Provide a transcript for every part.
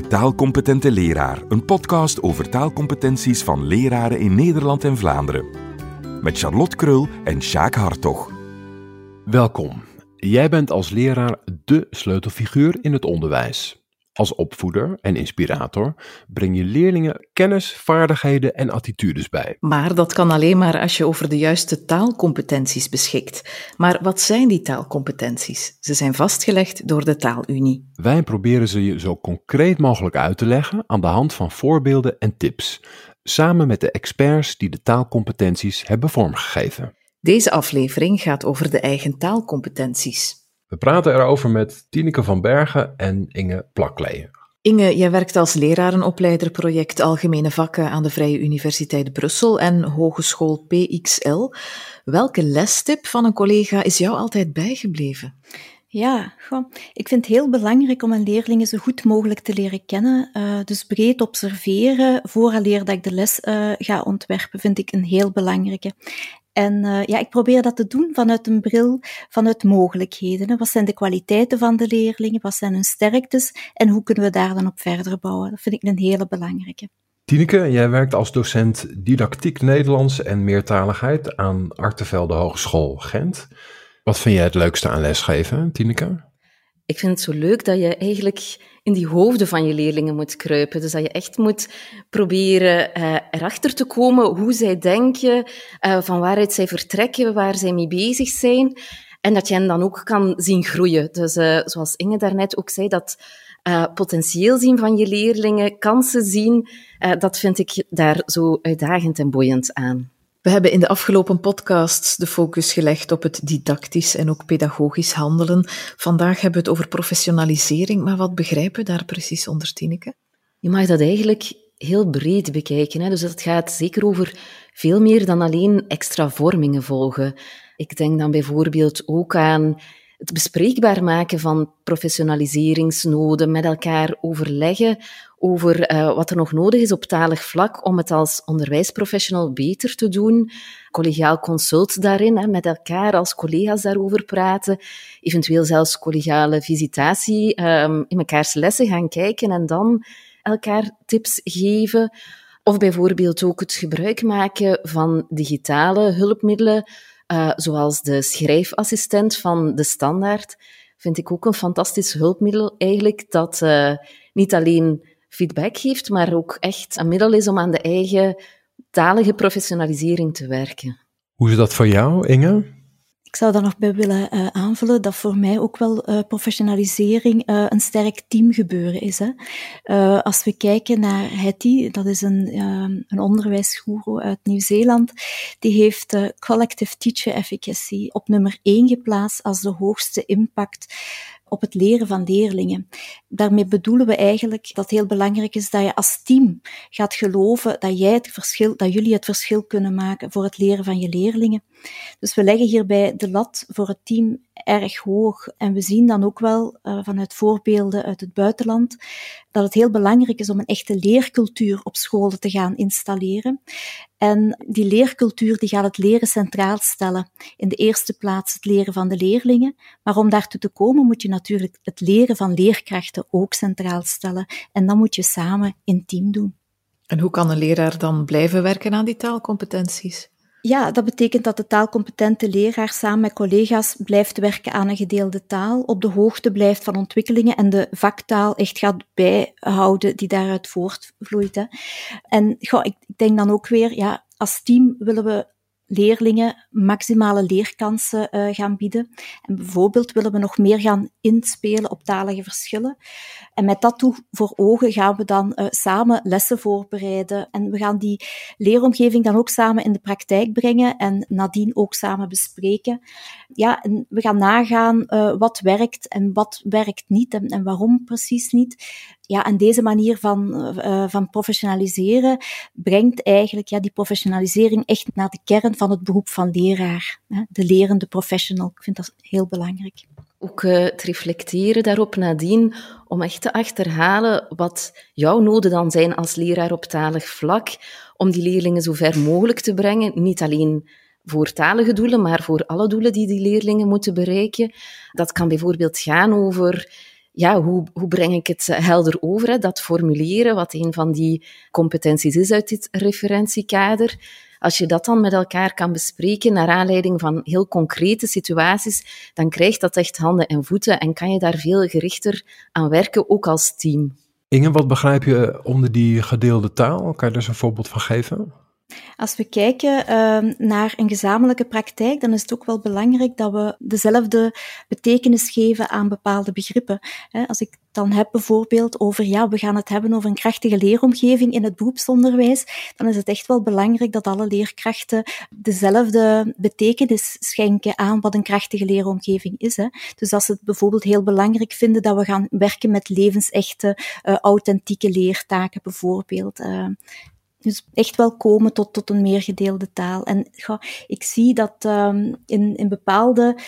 De Taalcompetente Leraar, een podcast over taalcompetenties van leraren in Nederland en Vlaanderen. Met Charlotte Krul en Sjaak Hartog. Welkom. Jij bent als leraar dé sleutelfiguur in het onderwijs. Als opvoeder en inspirator breng je leerlingen kennis, vaardigheden en attitudes bij. Maar dat kan alleen maar als je over de juiste taalcompetenties beschikt. Maar wat zijn die taalcompetenties? Ze zijn vastgelegd door de Taalunie. Wij proberen ze je zo concreet mogelijk uit te leggen aan de hand van voorbeelden en tips, samen met de experts die de taalcompetenties hebben vormgegeven. Deze aflevering gaat over de eigen taalcompetenties. We praten erover met Tineke van Bergen en Inge Plaklee. Inge, jij werkt als lerarenopleider project Algemene Vakken aan de Vrije Universiteit Brussel en Hogeschool PXL. Welke lestip van een collega is jou altijd bijgebleven? Ja, goh. ik vind het heel belangrijk om mijn leerlingen zo goed mogelijk te leren kennen. Uh, dus breed observeren, vooraleer dat ik de les uh, ga ontwerpen, vind ik een heel belangrijke. En uh, ja, ik probeer dat te doen vanuit een bril, vanuit mogelijkheden. Wat zijn de kwaliteiten van de leerlingen? Wat zijn hun sterktes? En hoe kunnen we daar dan op verder bouwen? Dat vind ik een hele belangrijke. Tineke, jij werkt als docent didactiek Nederlands en meertaligheid aan Artevelde Hogeschool Gent. Wat vind jij het leukste aan lesgeven, Tineke? Ik vind het zo leuk dat je eigenlijk in die hoofden van je leerlingen moet kruipen. Dus dat je echt moet proberen uh, erachter te komen hoe zij denken, uh, van waaruit zij vertrekken, waar zij mee bezig zijn. En dat je hen dan ook kan zien groeien. Dus uh, zoals Inge daarnet ook zei, dat potentieel zien van je leerlingen, kansen zien, dat vind ik daar zo uitdagend en boeiend aan. We hebben in de afgelopen podcasts de focus gelegd op het didactisch en ook pedagogisch handelen. Vandaag hebben we het over professionalisering, maar wat begrijpen we daar precies onder, Tineke? Je mag dat eigenlijk heel breed bekijken. Hè? Dus het gaat zeker over veel meer dan alleen extra vormingen volgen. Ik denk dan bijvoorbeeld ook aan het bespreekbaar maken van professionaliseringsnoden, met elkaar overleggen over uh, wat er nog nodig is op talig vlak om het als onderwijsprofessional beter te doen. Collegiaal consult daarin, hè, met elkaar als collega's daarover praten. Eventueel zelfs collegiale visitatie, um, in mekaars lessen gaan kijken en dan elkaar tips geven. Of bijvoorbeeld ook het gebruik maken van digitale hulpmiddelen uh, zoals de schrijfassistent van de standaard, vind ik ook een fantastisch hulpmiddel eigenlijk, dat uh, niet alleen feedback geeft, maar ook echt een middel is om aan de eigen talige professionalisering te werken. Hoe is dat voor jou, Inge? Ik zou daar nog bij willen uh, aanvullen dat voor mij ook wel uh, professionalisering uh, een sterk teamgebeuren is. Hè. als we kijken naar Hetty, dat is een, een onderwijsgoeroe uit Nieuw-Zeeland, die heeft collective teacher efficacy op nummer 1 geplaatst als de hoogste impact op het leren van leerlingen. Daarmee bedoelen we eigenlijk dat het heel belangrijk is dat je als team gaat geloven dat jij het verschil, dat jullie het verschil kunnen maken voor het leren van je leerlingen. Dus we leggen hierbij de lat voor het team erg hoog. En we zien dan ook wel uh, vanuit voorbeelden uit het buitenland dat het heel belangrijk is om een echte leercultuur op scholen te gaan installeren. En die leercultuur die gaat het leren centraal stellen. In de eerste plaats het leren van de leerlingen. Maar om daartoe te komen moet je natuurlijk het leren van leerkrachten ook centraal stellen. En dan moet je samen in team doen. En hoe kan een leraar dan blijven werken aan die taalcompetenties? Ja, dat betekent dat de taalcompetente leraar samen met collega's blijft werken aan een gedeelde taal, op de hoogte blijft van ontwikkelingen en de vaktaal echt gaat bijhouden die daaruit voortvloeit. Hè. En goh, ik, ik denk dan ook weer, ja, als team willen we leerlingen maximale leerkansen uh, gaan bieden. En bijvoorbeeld willen we nog meer gaan inspelen op talige verschillen. En met dat toe voor ogen gaan we dan uh, samen lessen voorbereiden. En we gaan die leeromgeving dan ook samen in de praktijk brengen en nadien ook samen bespreken. Ja, en we gaan nagaan uh, wat werkt en wat werkt niet en, en waarom precies niet ja, en deze manier van, uh, van professionaliseren brengt eigenlijk ja, die professionalisering echt naar de kern van het beroep van leraar. Hè, de lerende professional. Ik vind dat heel belangrijk. Ook uh, het reflecteren daarop nadien, om echt te achterhalen wat jouw noden dan zijn als leraar op talig vlak, om die leerlingen zo ver mogelijk te brengen. Niet alleen voor talige doelen, maar voor alle doelen die die leerlingen moeten bereiken. Dat kan bijvoorbeeld gaan over ja, hoe, hoe breng ik het helder over? Hè? Dat formuleren, wat een van die competenties is uit dit referentiekader. Als je dat dan met elkaar kan bespreken naar aanleiding van heel concrete situaties, dan krijgt dat echt handen en voeten en kan je daar veel gerichter aan werken, ook als team. Inge, wat begrijp je onder die gedeelde taal? Kan je er eens een voorbeeld van geven? Als we kijken uh, naar een gezamenlijke praktijk, dan is het ook wel belangrijk dat we dezelfde betekenis geven aan bepaalde begrippen. Als ik dan heb bijvoorbeeld over, ja, we gaan het hebben over een krachtige leeromgeving in het beroepsonderwijs, dan is het echt wel belangrijk dat alle leerkrachten dezelfde betekenis schenken aan wat een krachtige leeromgeving is. Hè. Dus als ze het bijvoorbeeld heel belangrijk vinden dat we gaan werken met levensechte, uh, authentieke leertaken bijvoorbeeld. Uh, dus echt wel komen tot, tot een meer gedeelde taal. En ik zie dat um, in, in bepaalde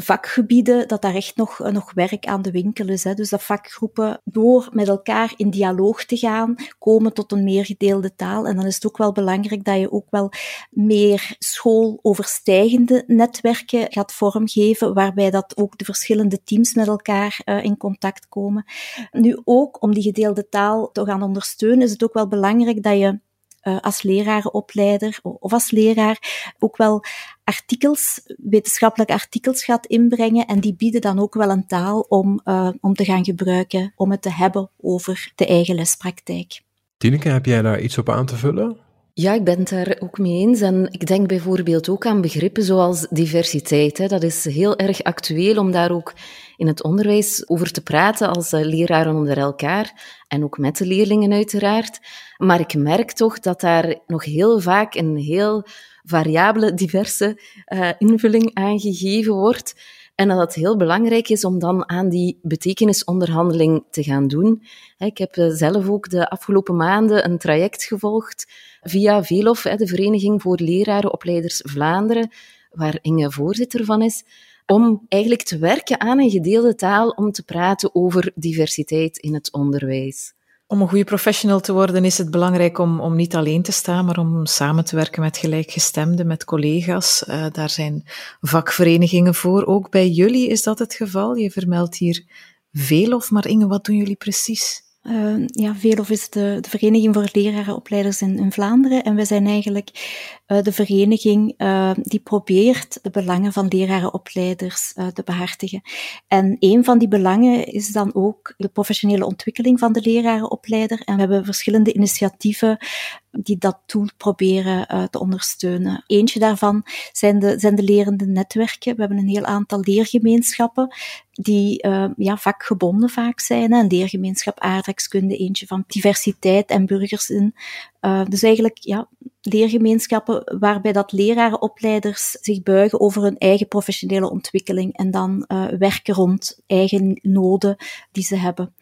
vakgebieden, dat daar echt nog, nog werk aan de winkel is. Hè. Dus dat vakgroepen door met elkaar in dialoog te gaan, komen tot een meer gedeelde taal. En dan is het ook wel belangrijk dat je ook wel meer schooloverstijgende netwerken gaat vormgeven, waarbij dat ook de verschillende teams met elkaar uh, in contact komen. Nu ook, om die gedeelde taal te gaan ondersteunen, is het ook wel belangrijk dat je uh, als lerarenopleider of als leraar ook wel artikels, wetenschappelijke artikels gaat inbrengen en die bieden dan ook wel een taal om, uh, om te gaan gebruiken, om het te hebben over de eigen lespraktijk. Tineke, heb jij daar iets op aan te vullen? Ja, ik ben het daar ook mee eens. En ik denk bijvoorbeeld ook aan begrippen zoals diversiteit. Hè. Dat is heel erg actueel om daar ook in het onderwijs over te praten als eh, leraren onder elkaar en ook met de leerlingen uiteraard. Maar ik merk toch dat daar nog heel vaak een heel variabele, diverse uh, invulling aan gegeven wordt. En dat het heel belangrijk is om dan aan die betekenisonderhandeling te gaan doen. Ik heb eh, zelf ook de afgelopen maanden een traject gevolgd via VELOF, de Vereniging voor Lerarenopleiders Vlaanderen, waar Inge voorzitter van is, om eigenlijk te werken aan een gedeelde taal om te praten over diversiteit in het onderwijs. Om een goede professional te worden is het belangrijk om, om niet alleen te staan, maar om samen te werken met gelijkgestemden, met collega's. Uh, daar zijn vakverenigingen voor. Ook bij jullie is dat het geval. Je vermeldt hier veel of maar Inge, wat doen jullie precies? Uh, ja, VELOF is de, de Vereniging voor Lerarenopleiders in, Vlaanderen. En we zijn eigenlijk uh, de vereniging uh, die probeert de belangen van lerarenopleiders te behartigen. En een van die belangen is dan ook de professionele ontwikkeling van de lerarenopleider. En we hebben verschillende initiatieven die dat doel proberen uh, te ondersteunen. Eentje daarvan zijn de, zijn de lerende netwerken. We hebben een heel aantal leergemeenschappen die uh, ja, vakgebonden vaak zijn. Een leergemeenschap aardrijkskunde, eentje van diversiteit en burgers in. Uh, dus eigenlijk ja, leergemeenschappen waarbij dat lerarenopleiders zich buigen over hun eigen professionele ontwikkeling en dan werken rond eigen noden die ze hebben.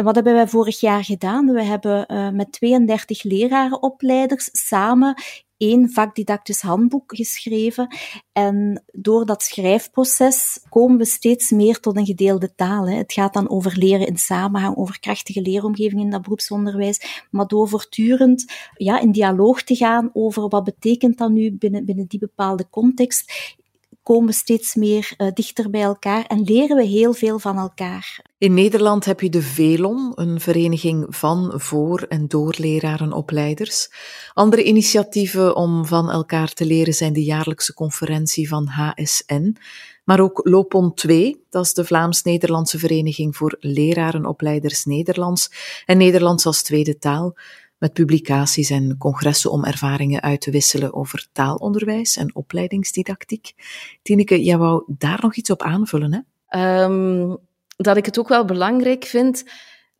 En wat hebben wij vorig jaar gedaan? We hebben uh, met 32 lerarenopleiders samen één vakdidactisch handboek geschreven. En door dat schrijfproces komen we steeds meer tot een gedeelde taal. Hè. Het gaat dan over leren in samenhang, over krachtige leeromgeving in dat beroepsonderwijs. Maar door voortdurend ja, in dialoog te gaan over wat betekent dat nu binnen, binnen die bepaalde context, komen we steeds meer uh, dichter bij elkaar en leren we heel veel van elkaar. In Nederland heb je de VELON, een vereniging van, voor en door lerarenopleiders. Andere initiatieven om van elkaar te leren zijn de jaarlijkse conferentie van HSN, maar ook Lopon 2, dat is de Vlaams-Nederlandse Vereniging voor Lerarenopleiders Nederlands en Nederlands als tweede taal met publicaties en congressen om ervaringen uit te wisselen over taalonderwijs en opleidingsdidactiek. Tineke, jij wou daar nog iets op aanvullen, hè? Um, dat ik het ook wel belangrijk vind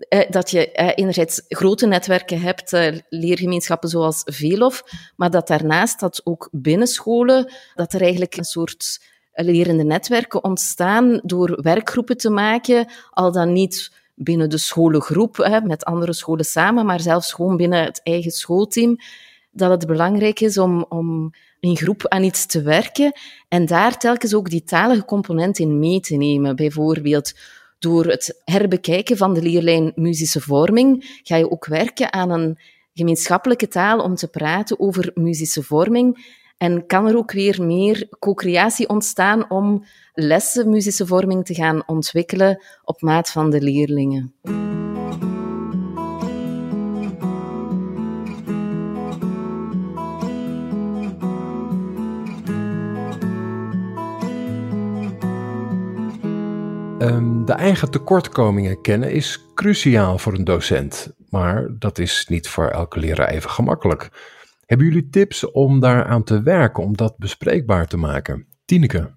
eh, dat je eh, enerzijds grote netwerken hebt, eh, leergemeenschappen zoals Velof, maar dat daarnaast dat ook binnen scholen, dat er eigenlijk een soort lerende netwerken ontstaan door werkgroepen te maken, al dan niet binnen de scholengroep, hè, met andere scholen samen, maar zelfs gewoon binnen het eigen schoolteam, dat het belangrijk is om, om in groep aan iets te werken en daar telkens ook die talige component in mee te nemen. Bijvoorbeeld door het herbekijken van de leerlijn muzische vorming ga je ook werken aan een gemeenschappelijke taal om te praten over muzische vorming. En kan er ook weer meer co-creatie ontstaan om lessen muzische vorming te gaan ontwikkelen op maat van de leerlingen. Ehm, de eigen tekortkomingen kennen is cruciaal voor een docent, maar dat is niet voor elke leraar even gemakkelijk. Hebben jullie tips om daaraan te werken, om dat bespreekbaar te maken? Tineke?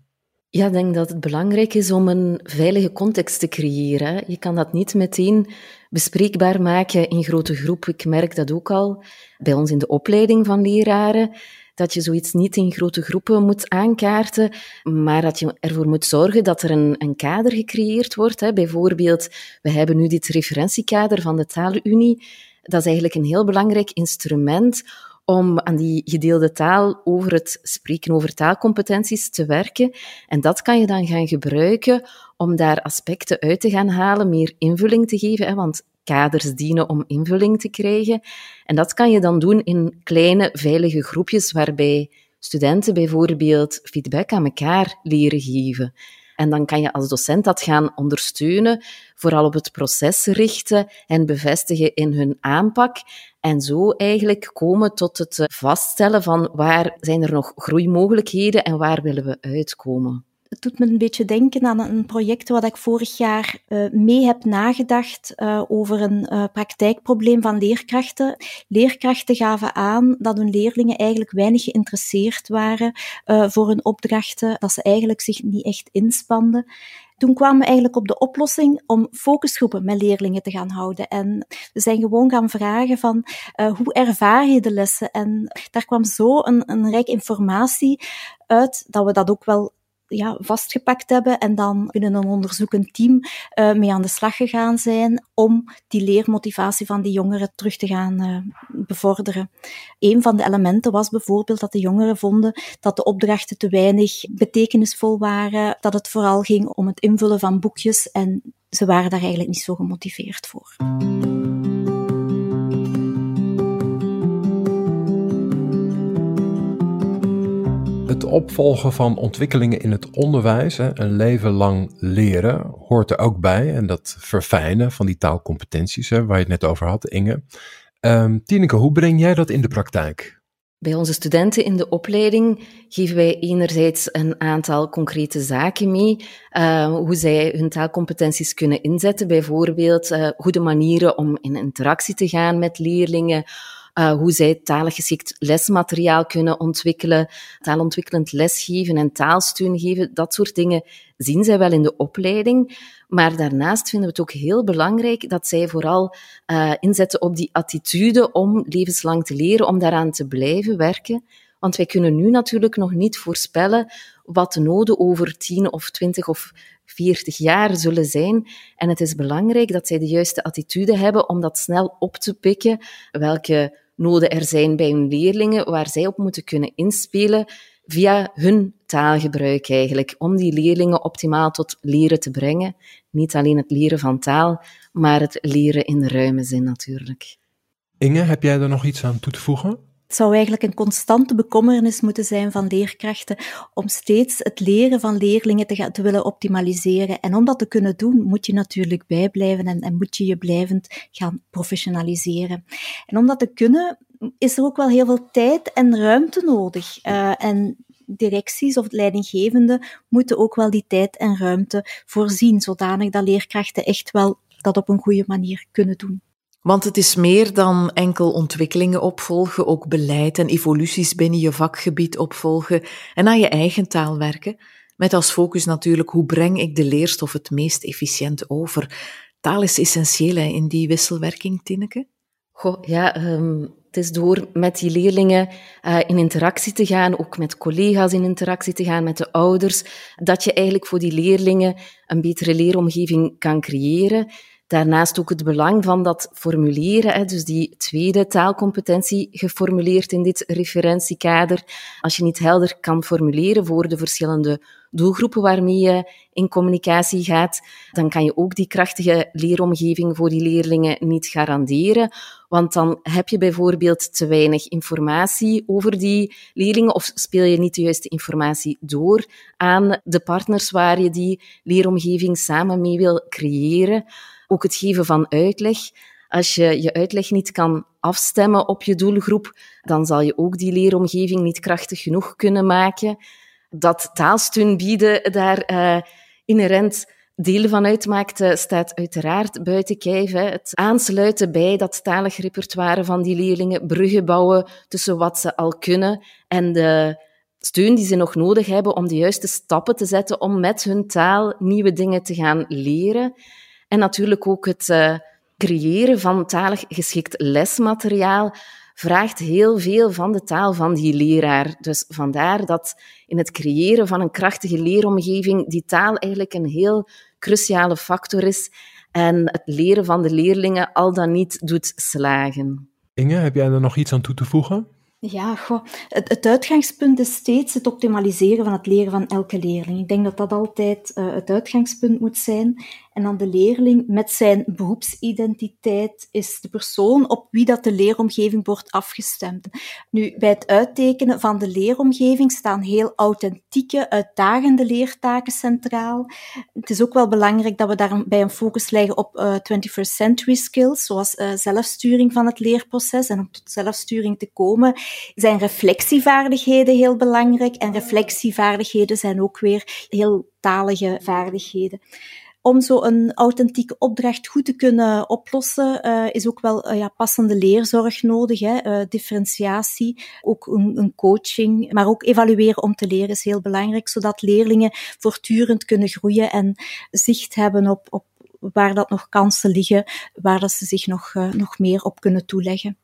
Ja, ik denk dat het belangrijk is om een veilige context te creëren. Je kan dat niet meteen bespreekbaar maken in grote groepen. Ik merk dat ook al bij ons in de opleiding van leraren dat je zoiets niet in grote groepen moet aankaarten, maar dat je ervoor moet zorgen dat er een, een kader gecreëerd wordt. Hè. Bijvoorbeeld, we hebben nu dit referentiekader van de Talenunie. Dat is eigenlijk een heel belangrijk instrument om aan die gedeelde taal over het spreken over taalcompetenties te werken. En dat kan je dan gaan gebruiken om daar aspecten uit te gaan halen, meer invulling te geven. Hè, want kaders dienen om invulling te krijgen. En dat kan je dan doen in kleine, veilige groepjes, waarbij studenten bijvoorbeeld feedback aan elkaar leren geven. En dan kan je als docent dat gaan ondersteunen, vooral op het proces richten en bevestigen in hun aanpak. En zo eigenlijk komen tot het vaststellen van waar zijn er nog groeimogelijkheden en waar willen we uitkomen het doet me een beetje denken aan een project wat ik vorig jaar uh, mee heb nagedacht uh, over een uh, praktijkprobleem van leerkrachten. Leerkrachten gaven aan dat hun leerlingen eigenlijk weinig geïnteresseerd waren voor hun opdrachten, dat ze eigenlijk zich niet echt inspanden. Toen kwamen we eigenlijk op de oplossing om focusgroepen met leerlingen te gaan houden. En we zijn gewoon gaan vragen van hoe ervaar je de lessen? En daar kwam zo een, een rijk informatie uit dat we dat ook wel ja, vastgepakt hebben en dan binnen een onderzoekend team uh, mee aan de slag gegaan zijn om die leermotivatie van die jongeren terug te gaan uh, bevorderen. Een van de elementen was bijvoorbeeld dat de jongeren vonden dat de opdrachten te weinig betekenisvol waren, dat het vooral ging om het invullen van boekjes en ze waren daar eigenlijk niet zo gemotiveerd voor. Opvolgen van ontwikkelingen in het onderwijs, een leven lang leren, hoort er ook bij. En dat verfijnen van die taalcompetenties, waar je het net over had, Inge. Um, Tineke, hoe breng jij dat in de praktijk? Bij onze studenten in de opleiding geven wij enerzijds een aantal concrete zaken mee, uh, hoe zij hun taalcompetenties kunnen inzetten. Bijvoorbeeld uh, goede manieren om in interactie te gaan met leerlingen, uh, hoe zij talig geschikt lesmateriaal kunnen ontwikkelen, taalontwikkelend lesgeven en taalsteun geven. Dat soort dingen zien zij wel in de opleiding. Maar daarnaast vinden we het ook heel belangrijk dat zij vooral uh, inzetten op die attitude om levenslang te leren, om daaraan te blijven werken. Want wij kunnen nu natuurlijk nog niet voorspellen wat de noden over 10 of 20 of 40 jaar zullen zijn. En het is belangrijk dat zij de juiste attitude hebben om dat snel op te pikken, welke noden er zijn bij hun leerlingen, waar zij op moeten kunnen inspelen via hun taalgebruik eigenlijk, om die leerlingen optimaal tot leren te brengen. Niet alleen het leren van taal, maar het leren in ruime zin natuurlijk. Inge, heb jij er nog iets aan toe te voegen? Het zou eigenlijk een constante bekommernis moeten zijn van leerkrachten om steeds het leren van leerlingen te, willen optimaliseren. En om dat te kunnen doen, moet je natuurlijk bijblijven en, en moet je je blijvend gaan professionaliseren. En om dat te kunnen, is er ook wel heel veel tijd en ruimte nodig. Uh, en directies of leidinggevenden moeten ook wel die tijd en ruimte voorzien, zodanig dat leerkrachten echt wel dat op een goede manier kunnen doen. Want het is meer dan enkel ontwikkelingen opvolgen, ook beleid en evoluties binnen je vakgebied opvolgen en aan je eigen taal werken. Met als focus natuurlijk hoe breng ik de leerstof het meest efficiënt over. Taal is essentieel in die wisselwerking, Tineke. Goh, ja, um, het is door met die leerlingen uh, in interactie te gaan, ook met collega's in interactie te gaan, met de ouders, dat je eigenlijk voor die leerlingen een betere leeromgeving kan creëren. Daarnaast ook het belang van dat formuleren, dus die tweede taalcompetentie geformuleerd in dit referentiekader. Als je niet helder kan formuleren voor de verschillende doelgroepen waarmee je in communicatie gaat, dan kan je ook die krachtige leeromgeving voor die leerlingen niet garanderen. Want dan heb je bijvoorbeeld te weinig informatie over die leerlingen of speel je niet de juiste informatie door aan de partners waar je die leeromgeving samen mee wil creëren. Ook het geven van uitleg. Als je je uitleg niet kan afstemmen op je doelgroep, dan zal je ook die leeromgeving niet krachtig genoeg kunnen maken. Dat taalsteun bieden daar uh, inherent deel van uitmaakt, staat uiteraard buiten kijf. Hè. Het aansluiten bij dat talig repertoire van die leerlingen, bruggen bouwen tussen wat ze al kunnen en de steun die ze nog nodig hebben om de juiste stappen te zetten om met hun taal nieuwe dingen te gaan leren. En natuurlijk ook het uh, creëren van talig geschikt lesmateriaal vraagt heel veel van de taal van die leraar. Dus vandaar dat in het creëren van een krachtige leeromgeving die taal eigenlijk een heel cruciale factor is en het leren van de leerlingen al dan niet doet slagen. Inge, heb jij er nog iets aan toe te voegen? Ja, goh. Het, het, uitgangspunt is steeds het optimaliseren van het leren van elke leerling. Ik denk dat dat altijd uh, het uitgangspunt moet zijn. En dan de leerling met zijn beroepsidentiteit is de persoon op wie dat de leeromgeving wordt afgestemd. Nu, bij het uittekenen van de leeromgeving staan heel authentieke, uitdagende leertaken centraal. Het is ook wel belangrijk dat we daarbij een focus leggen op uh, 21st century skills, zoals uh, zelfsturing van het leerproces. En om tot zelfsturing te komen, zijn reflectievaardigheden heel belangrijk. En reflectievaardigheden zijn ook weer heel talige vaardigheden om zo een authentieke opdracht goed te kunnen oplossen, uh, is ook wel uh, ja, passende leerzorg nodig, hè? Uh, differentiatie, ook een, een, coaching, maar ook evalueren om te leren is heel belangrijk, zodat leerlingen voortdurend kunnen groeien en zicht hebben op, op waar dat nog kansen liggen, waar dat ze zich nog, nog meer op kunnen toeleggen.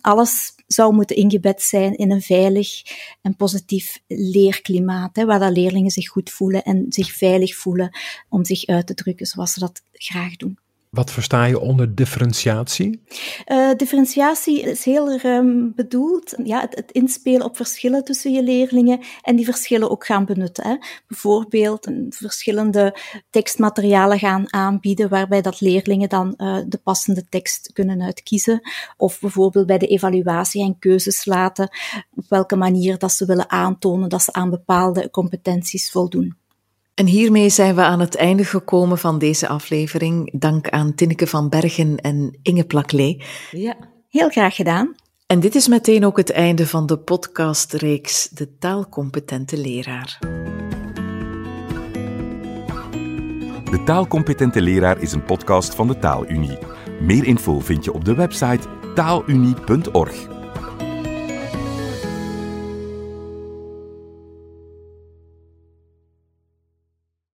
Alles zou moeten ingebed zijn in een veilig en positief leerklimaat, hè, waar dat leerlingen zich goed voelen en zich veilig voelen om zich uit te drukken zoals ze dat graag doen. Wat versta je onder differentiatie? Uh, differentiatie is heel ruim bedoeld. Ja, het, het, inspelen op verschillen tussen je leerlingen en die verschillen ook gaan benutten. Hè. Bijvoorbeeld verschillende tekstmaterialen gaan aanbieden waarbij dat leerlingen dan uh, de passende tekst kunnen uitkiezen. Of bijvoorbeeld bij de evaluatie en keuzes laten op welke manier dat ze willen aantonen dat ze aan bepaalde competenties voldoen. En hiermee zijn we aan het einde gekomen van deze aflevering. Dank aan Tinneke van Bergen en Inge Plaklee. Ja, heel graag gedaan. En dit is meteen ook het einde van de podcastreeks De Taalcompetente Leraar. De Taalcompetente Leraar is een podcast van de Taalunie. Meer info vind je op de website taalunie.org.